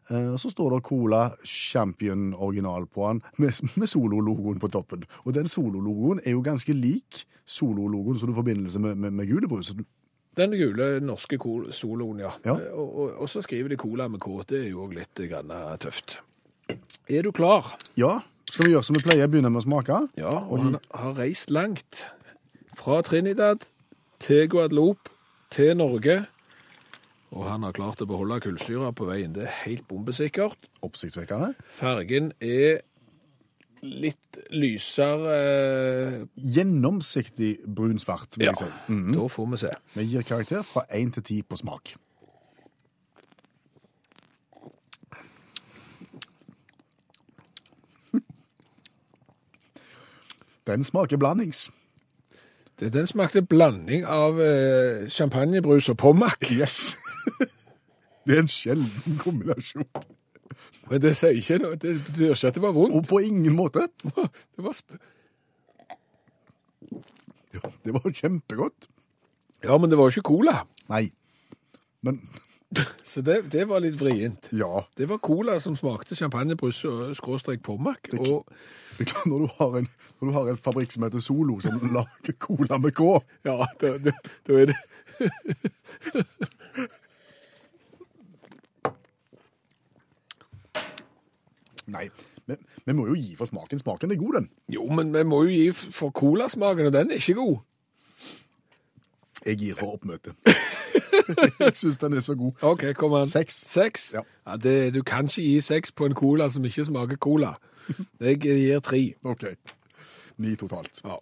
Eh, Så står det Cola Champion original på den, med, med Solo-logoen på toppen. Og den Solo-logoen er jo ganske lik Solo-logoen som du forbindelse med, med, med gulebrus. Den gule norske soloen, ja. Ja. Eh, Og, og, og så skriver de Cola med K. Det er jo òg litt eh, tøft. Er du klar? Ja, skal vi gjøre som vi pleier, begynne med å smake? Ja, og han har reist langt. Fra Trinidad til Guadeloupe til Norge. Og han har klart å beholde kullsyra på veien. Det er helt bombesikkert. Oppsiktsvekkende. Fargen er litt lysere Gjennomsiktig brun-svart, vil Ja, jeg si. Mhm. da får vi se. Vi gir karakter fra 1 til 10 på smak. Den smaker blandings. Det, den smakte blanding av eh, champagnebrus og pommac. Yes. Det er en sjelden kombinasjon. Men det sier ikke noe. Det betyr ikke at det var vondt. Og på ingen måte. Det var sp Det var kjempegodt. ja, men det var jo ikke cola. Nei. Men Så det, det var litt vrient. ja, Det var cola som smakte champagnebrus og skråstrek pommac. Og det er klart når du har en, når du har en fabrikk som heter Solo, som lager cola med K ja, da, da, da er det Nei, men vi må jo gi for smaken. Smaken er god, den. Jo, men vi må jo gi for colasmaken, og den er ikke god. Jeg gir for oppmøte. Jeg syns den er så god. OK, kom an. Seks. Seks? Ja. Ja, det, du kan ikke gi seks på en cola som ikke smaker cola. Jeg gir tre. OK. Ni totalt. Ja.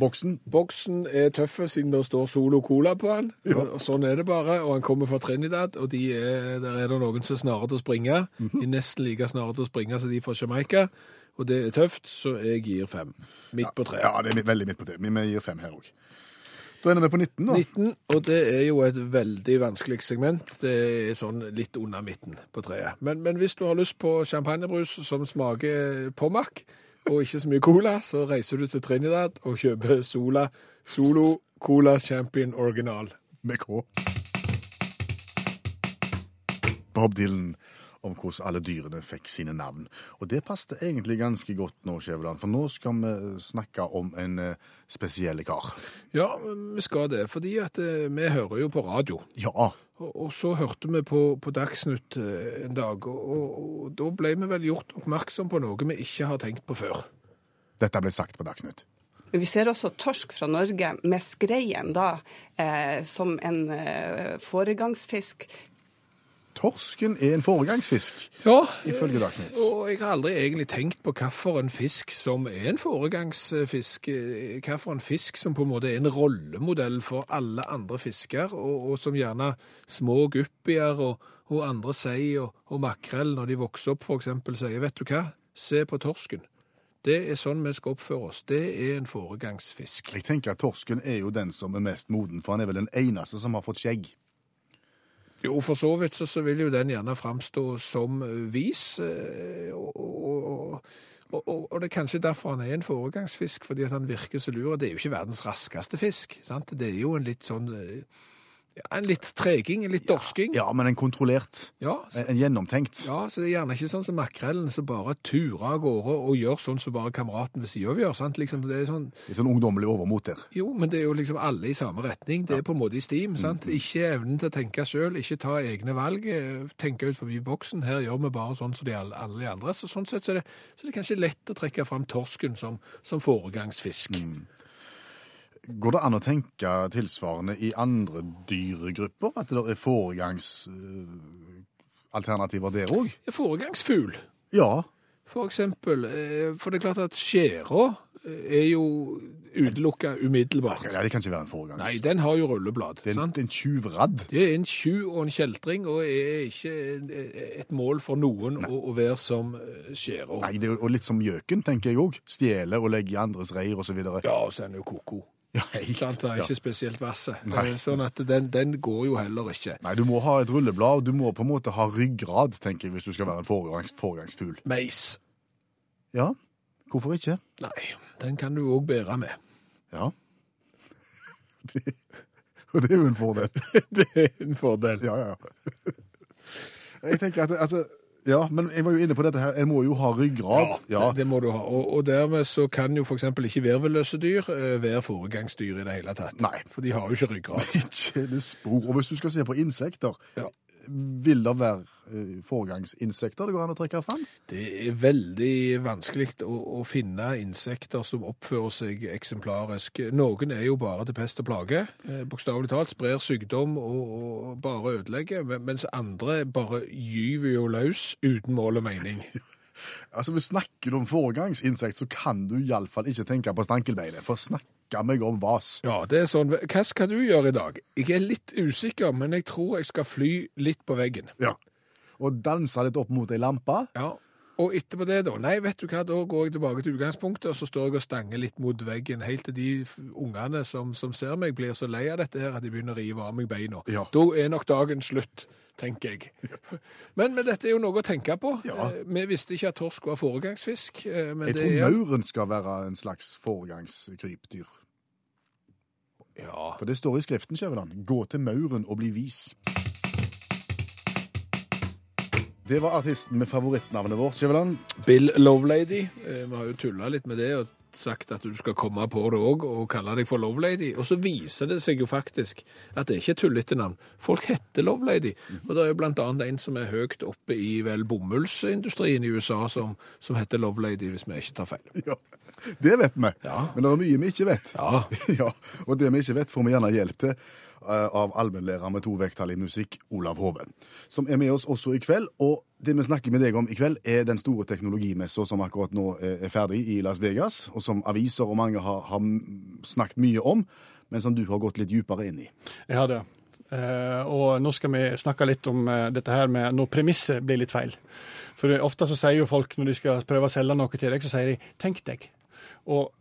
Boksen. Boksen er tøff siden det står Solo Cola på den. Og sånn er det bare. Og han kommer fra Trinidad, og de er, der er det noen som er snare til å springe. De er nesten like snare til å springe som de fra Jamaica. Og det er tøft, så jeg gir fem. Midt på treet. Ja, det er veldig midt på treet. Vi gir fem her òg. Da ender vi på 19, da. 19, og det er jo et veldig vanskelig segment. Det er sånn litt under midten på treet. Men, men hvis du har lyst på champagnebrus som smaker Pommac, og ikke så mye cola, så reiser du til Trinidad og kjøper Sola Solo Cola Champion Original. Med K. Bob Dylan om hvordan alle dyrene fikk sine navn. Og det passet egentlig ganske godt nå, Skjæveland, for nå skal vi snakke om en eh, spesiell kar. Ja, vi skal det, fordi at eh, vi hører jo på radio. Ja, Og, så hørte vi på, på Dagsnytt eh, en dag, og, og, og da ble vi vel gjort oppmerksom på noe vi ikke har tenkt på før. dette ble sagt på Dagsnytt. Men vi ser også torsk fra Norge med skreien da eh, som en eh, foregangsfisk. Torsken er en foregangsfisk, Ja, ifølge Dagsnytt. Og jeg har aldri egentlig tenkt på hvilken fisk som er en foregangsfisk. Hvilken fisk som på en måte er en rollemodell for alle andre fisker, og, og som gjerne små guppier og, og andre sei og, og makrell når de vokser opp f.eks. sier vet du hva, se på torsken. Det er sånn vi skal oppføre oss. Det er en foregangsfisk. Jeg tenker at torsken er jo den som er mest moden, for han er vel den eneste som har fått skjegg. Jo, for så vidt så, så vil jo den gjerne framstå som eh, vis, eh, og, og, og, og, det er kanskje derfor han er en foregangsfisk, fordi at han virker så lur. Det er jo ikke verdens raskeste fisk, sant? Det er jo en litt sånn, eh, en litt treging, en litt dorsking. Ja, men en kontrollert, Ja, så, en en gjennomtenkt. ja, så det er gjerne ikke sånn som makrellen som bare turer av gårde og gjør sånn som bare kameraten ved sida av gjør, sant? Liksom, det er sånn, Det er sånn ungdommelig overmot der. jo, men det er jo liksom alle i samme retning. Det er på en måte i stim. sant? Ikke evnen til å tenke sjøl, ikke ta egne valg, eh, tenke ut forbi boksen. Her gjør vi bare sånn som de alle, de andre. Så sånn sett så er, det, så er det kanskje lett å trekke fram torsken som, som foregangsfisk. Går det an å tenke tilsvarende i andre dyregrupper? At det er foregangsalternativer der òg? Foregangsfugl, Ja. for eksempel. eh, For det er klart at skjæra eh, er jo utelukka umiddelbart. ja. Det kan ikke være en foregangs... Nei, den har jo rulleblad. det er en, en tjuvradd. Det er en tjuv og en kjeltring, og er ikke et mål for noen å, å være som eh, skjæra. Nei, det er jo litt som gjøken, tenker jeg òg. Stjele og legge i andres reir osv. Ja, og så er den jo koko. Ja, helt. Sant? Den er ikke spesielt vasse. Nei. Eh, Sånn at den, den går jo heller ikke. Nei, du må ha et rulleblad, og du må på en måte ha ryggrad, tenker jeg, hvis du skal være en foregangs, foregangsfugl. Meis. Ja, hvorfor ikke? Nei, den kan du òg bære med. Ja. Det, og det er jo en fordel. Det er en fordel. Ja, ja. Jeg tenker at, altså, ja, men jeg var jo inne på dette her, en må jo ha ryggrad. Ja, Det, det må du ha. Og, og dermed så kan jo f.eks. ikke virvelløse dyr eh, være foregangsdyr i det hele tatt. Nei. For de har jo ikke ryggrad. ikke det spor. Og hvis du skal se på insekter, Ja. vil det være foregangsinsekter det går an å trekke fram? Det er veldig vanskelig å, å finne insekter som oppfører seg eksemplarisk. Noen er jo bare til pest og plage, eh, bokstavelig talt, sprer sykdom og, og bare ødelegger, mens andre bare gyver jo løs uten mål og mening. Altså, hvis snakker du om foregangsinsekt, så kan du iallfall ikke tenke på stankelbeinet. For snakke meg om vas. Ja, det er sånn. Hva skal du gjøre i dag? Jeg er litt usikker, men jeg tror jeg skal fly litt på veggen. Ja. Og dansa litt opp mot ei lampe. Ja, og etterpå det da, nei, vet du hva, da går jeg tilbake til utgangspunktet, og så står jeg og stanger litt mot veggen, helt til de ungene som, som ser meg blir så lei av dette her, at de begynner å rive av meg beina. Ja. Da er nok dagen slutt, tenker jeg. Men, men dette er jo noe å tenke på. Ja. Eh, Vi visste ikke at torsk var foregangsfisk, eh, men Jeg det tror er... mauren skal være en slags foregangskrypdyr. Ja, For det står i skriften, Skjæveland. Gå til mauren og bli vis. Det var artisten med favorittnavnet vårt, Skjæveland. Bill Lovelady, eh, vi har jo tullet litt med det, og sagt at du skal komme på det òg og kalle deg for Lovelady. Og så viser det seg jo faktisk at det er ikke et tullete navn. Folk heter Lovelady. Og det er jo blant annet en som er høyt oppe i vel bomullsindustrien i USA som, som heter Lovelady, hvis vi ikke tar feil. Ja, det vet vi. Ja. Men det er mye vi ikke vet. Ja. ja. Og det vi ikke vet, får vi gjerne hjelp til eh, av allmennlærer med to vekttall i musikk, Olav Hove, som er med oss også i kveld. Og det vi snakker med deg om i kveld, er den store teknologimessa som akkurat nå er er ferdig i Las Vegas, og som aviser og mange har, har snakket mye om, men som du har gått litt dypere inn i. Jeg har det. Eh, og nå skal vi snakke litt om eh, dette her med når premisset blir litt feil. For ofte så sier jo folk når de skal prøve å selge noe til deg, så sier de 'tenk deg'. Og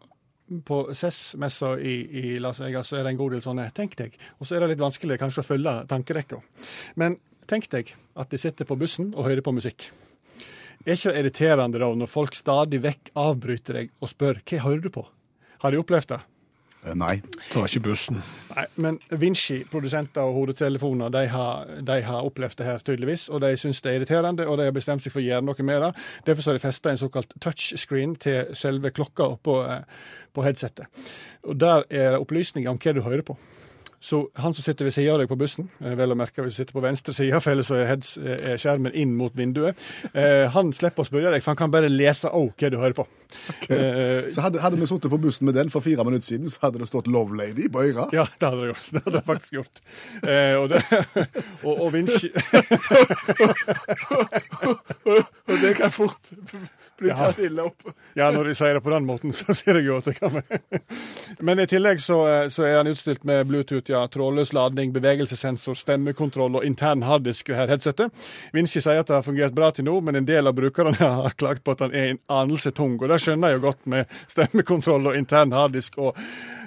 på CES-messa i, i Las Vegas så er det en god del sånne 'tenk deg'. Og så er det litt vanskelig kanskje å følge tankerekka. Men tenk deg at de sitter på bussen og hører på musikk. Er ikke irriterende da når folk stadig vekk avbryter deg og spør 'hva hører du på'? Har de opplevd det? Eh, Nei. Tar ikke bussen. Nei, men Vinci, produsenter og hodetelefoner, de har, de har opplevd det her tydeligvis, og de syns det er irriterende, og de har bestemt seg for å gjøre noe med det. Derfor har de festa en såkalt touchscreen til selve klokka på, eh, på headsetet. Og Der er det opplysninger om hva du hører på. Så han som sitter ved siden av deg på bussen, eh, vel å merke hvis du sitter på venstre side, for ellers er, er skjermen inn mot vinduet, eh, han slipper å spørre deg, for han kan bare lese òg hva du hører på. Eh, Så hadde, hadde vi sittet på bussen med den for fire minutter siden, så hadde det stått 'Love Lady' på øra. Ja, det hadde det gjort. Det hadde det faktisk gjort. Eh, og, det, og, og Og det kan fort bli Ja. tatt ille opp. Ja, når de sier det på den måten, så ser jeg jo at det kan være. Men i tillegg så, eh, så er han utstyrt med Bluetooth, ja, trådløs ladning, bevegelsessensor, stemmekontroll og intern harddisk ved headsetet. Vinci sier at det har fungert bra til nå, men en del av brukerne har klagt på at han er en anelse tung. Og det skjønner jeg jo godt med stemmekontroll og intern harddisk og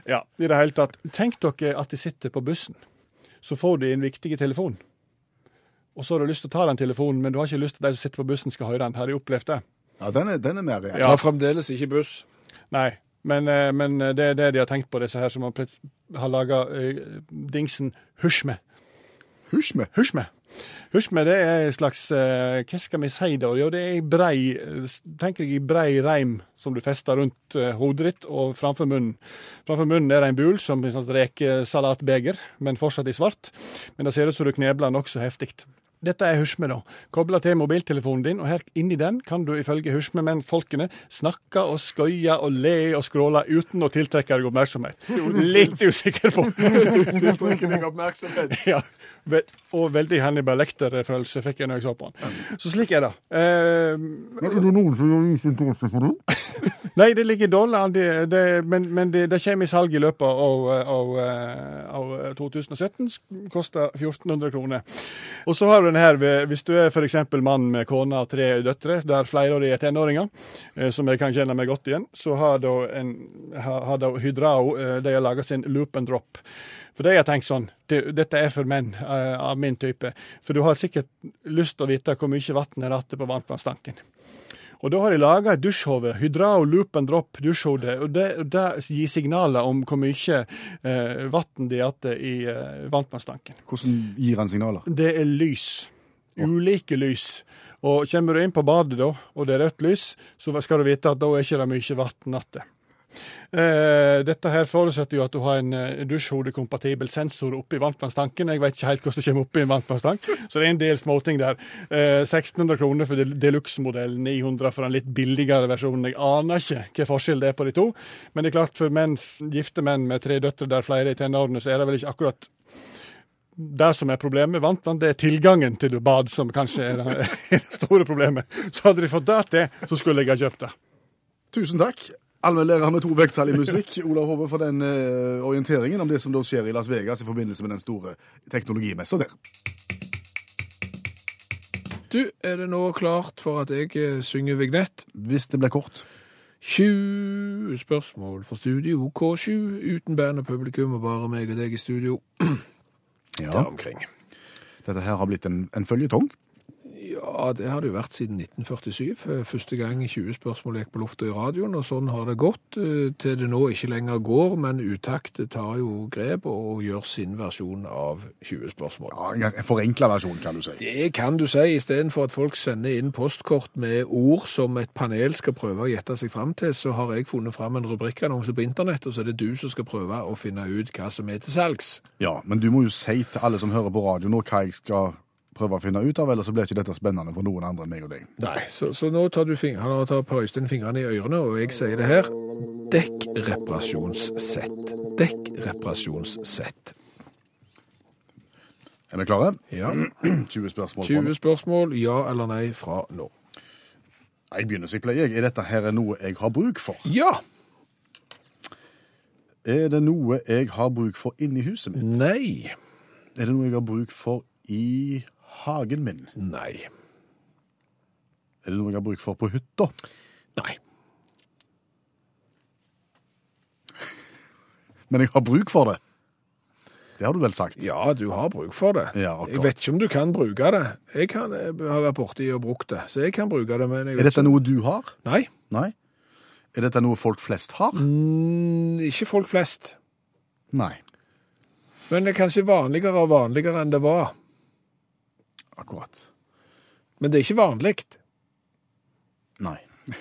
ja, i det hele tatt. Tenk dere at de sitter på bussen. Så får de en viktig telefon. Og så har du lyst til å ta den telefonen, men du har ikke lyst til at de som sitter på bussen skal høre den. Har de opplevd det? Ja, den er, den er mer reell. Ja. Tar fremdeles ikke buss. Nei, men, eh, men det er det de har tenkt på, disse her som har, har laga dingsen Hushme. Hushme? Hushme. Hushme det er en slags eh, Hva skal vi si da? Jo, det er ei brei eh, Tenk deg i brei reim som du fester rundt eh, hodet ditt og framfor munnen. Framfor munnen er det en bul som en slags rekesalatbeger, men fortsatt i svart. Men det ser ut som du knebler nokså heftig. Dette er Husme, da. Kobla til mobiltelefonen din, og her inni den kan du ifølge Husme-menn-folkene snakke og skøye og le og skråle uten å tiltrekke deg oppmerksomhet. Litt usikker på. Tiltrekker deg oppmerksomhet. Ja, og veldig Hannibal Lecter-følelse fikk jeg når jeg så på han. Så slik er det. Eh, Er det noen som har interesse for det? nei, det ligger dårlig det, det, men, men det, det kommer i salg i løpet av, av, eh, av 2017. Koster 1400 kroner. Og så har du den her, hvis du er f.eks. mann med kone og tre døtre, der flere av de er tenåringer, eh, som jeg kan kjenne meg godt igjen, så har da, Hydrao eh, de har laga sin loop and drop. For det jeg har tenkt sånn, det, dette er for menn uh, av min type. For du har sikkert lyst til å vite hvor mye vann er igjen på varmtvannstanken. Og da har de laga et dusjhode, Hydrao loop and drop dusjhode. og Det, det gir signaler om hvor mye eh, vann de er igjen i eh, varmtvannstanken. Hvordan gir han signaler? Det er lys. Ulike lys. Og kommer du inn på badet da, og det er rødt lys, så skal du vite at da er ikke det mye vann igjen. Eh, dette her forutsetter jo at du har en eh, dusjhodekompatibel sensor oppi varmtvannstanken. Jeg vet ikke helt hvordan du kommer oppi en varmtvannstank, så det er en del småting der. Eh, 1600 kroner for del- deluxe-modellen, 900 for den litt billigere versjonen. Jeg aner ikke hva forskjell det er på de to, men det er klart for menn, gifte menn med tre døtre der flere er i tenårene, så er det vel ikke akkurat det som er problemet med vannvann, det er tilgangen til bad som kanskje er det store problemet. Så hadde de fått det til, så skulle jeg ha kjøpt det. Tusen takk. Allmennlærer med to vekttall i musikk, Olav Hove, for den uh, orienteringen om det som da skjer i Las Vegas i forbindelse med den store teknologimessa der. Du, er det nå klart for at jeg eh, synger vignett? Hvis det blir kort. 20 spørsmål for studio K7, uten band og publikum, og bare meg og deg i studio. Ja. Der omkring. Dette her har blitt en, en føljetong. Ja, det har det jo vært siden 1947. Eh, Første gang 20 spørsmål gikk på lufta i radioen, og sånn har det gått eh, til det nå ikke lenger går, men Utakt tar jo grep og gjør sin versjon av 20 spørsmål. Ja, en forenkla versjon, kan du si. Det kan du si, istedenfor at folk sender inn postkort med ord som et panel skal prøve å gjette seg fram til, så har jeg funnet fram en rubrikkannonse på internett, og så er det du som skal prøve å finne ut hva som er til salgs. Ja, Men du må jo si til alle som hører på radio nå hva jeg skal prøve å finne ut av, ellers så blir ikke dette spennende for noen andre enn meg og deg. Nei, så, så nå tar du fing han tar Per Øystein fingrene i ørene, og jeg sier det her. Dekkreparasjonssett. Dekkreparasjonssett. Er vi klare? Ja. 20 spørsmål. 20 spørsmål, ja eller nei fra nå. Jeg begynner som jeg pleier. Er dette her noe jeg har bruk for? Ja. Er det noe jeg har bruk for inni huset mitt? Nei. Er det noe jeg har bruk for i hagen min? Nei. Er det noe jeg har bruk for på hytta? Nei. Men jeg har bruk for det. Det har du vel sagt? Ja, du har bruk for det. Ja, jeg vet ikke om du kan bruke det. Jeg kan, jeg har vært borti og brukt det, så jeg kan bruke det. Men Er dette noe du har? Nei. Nei. Er dette noe folk flest har? Mm, ikke folk flest. Nei. Men det er kanskje vanligere og vanligere enn det var. Akkurat. Men det er ikke vanlig. Nei.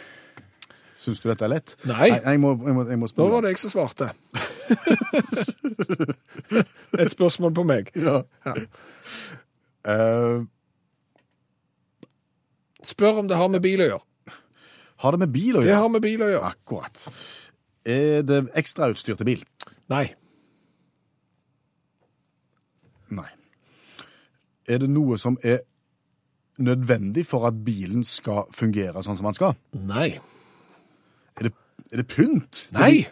Syns du dette er lett? Nei. jeg, må, jeg, må, jeg må Nå var det jeg som svarte. Et spørsmål på meg. Ja. Eh, Spør om det har med bil å gjøre. har det med bil å gjøre? Det har med bil å gjøre. Akkurat. Er det ekstrautstyr til bil? Nei. Nei. Er det noe som er nødvendig for at bilen skal fungere sånn som den skal? Nei. Er det, er det pynt? Nei.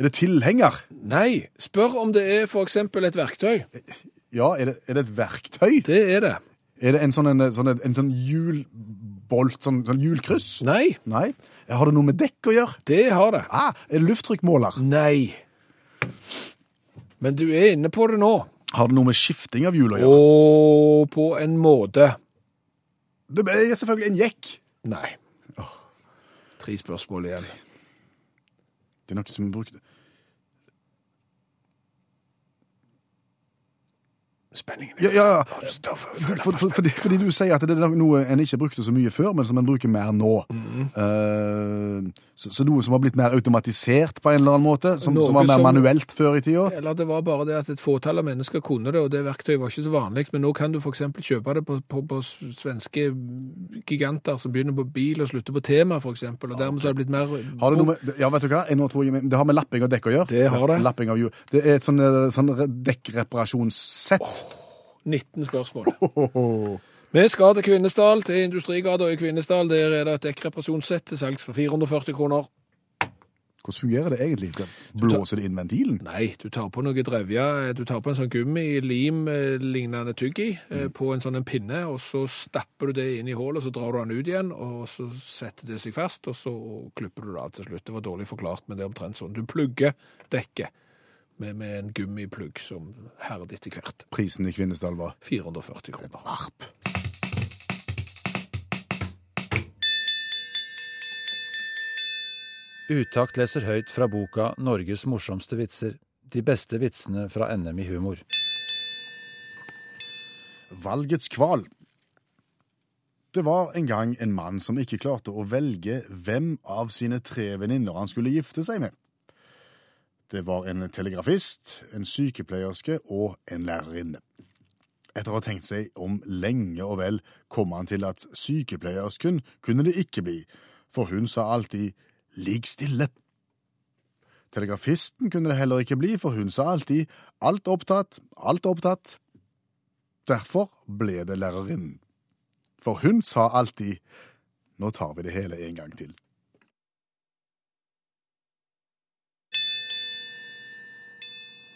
Er det tilhenger? Nei. Spør om det er eksempel et verktøy. Ja, er det, er det et verktøy? Det er det. Er det en sånn, en, sånn, en, en sånn hjulbolt, sånn, sånn hjulkryss? Nei. Nei. Har det noe med dekk å gjøre? Det har det. Ah, er det lufttrykkmåler? Nei. Men du er inne på det nå. Har det noe med skifting av hjul å gjøre? Og på en måte. Det er selvfølgelig en jekk. Nei. Tre spørsmål igjen. Det er noe som er brukt Spenningen. Ja, ja, ja. For- For, for, for, fordi, du sier at det er noe en ikke brukte så mye før, men som en bruker mer nå. Eh, så, så noe som har blitt mer automatisert på en eller annen måte, som, som var mer som- manuelt før i tida. Eller det var bare det at et fåtall av mennesker kunne det, og det verktøyet var ikke så vanlig. Men nå kan du f.eks. kjøpe det på, på, på svenske giganter som begynner på bil og slutter på tema, f.eks. Og dermed så har det blitt mer Har det med, ja, vet du hva? Jeg det har med lapping av dekk å gjøre. Det har det. Lapping av hjul. Det er et sånn, eh, sånn spørsmål. Oh, 19 spørsmål. Vi skal til Kvinesdal, til Industrigata i Kvinesdal. Der er det et dekkreparasjonssett til salgs for 440 kroner. Hvordan fungerer det egentlig? Blåser det inn ventilen? Nei, du tar på noe drevja, du tar på en sånn gummi, lim, eh, tygg i, eh, på en sånn en pinne, og så stapper du det inn i hålet, så drar du den ut igjen, og så setter det seg fast, og så klipper du det av til slutt. Det var dårlig forklart, men det er omtrent sånn. Du plugger dekket med, med en gummiplugg som herder etter hvert. Prisen i Kvinesdal var 440 kroner. arp. Utakt leser høyt fra boka 'Norges morsomste vitser'. De beste vitsene fra NM i humor. Valgets kval. Det var en gang en mann som ikke klarte å velge hvem av sine tre venninner han skulle gifte seg med. Det var en telegrafist, en sykepleierske og en lærerinne. Etter å ha tenkt seg om lenge og vel, kom han til at sykepleiersken kunne det ikke bli, for hun sa alltid 'ligg stille'. Telegrafisten kunne det heller ikke bli, for hun sa alltid 'alt opptatt, alt opptatt'. Derfor ble det lærerinnen. For hun sa alltid 'nå tar vi det hele en gang til'.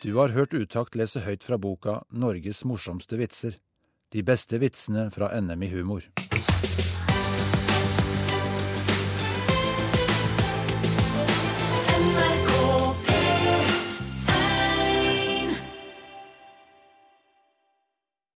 Du har hørt Utakt lese høyt fra boka 'Norges morsomste vitser'. De beste vitsene fra NM i humor.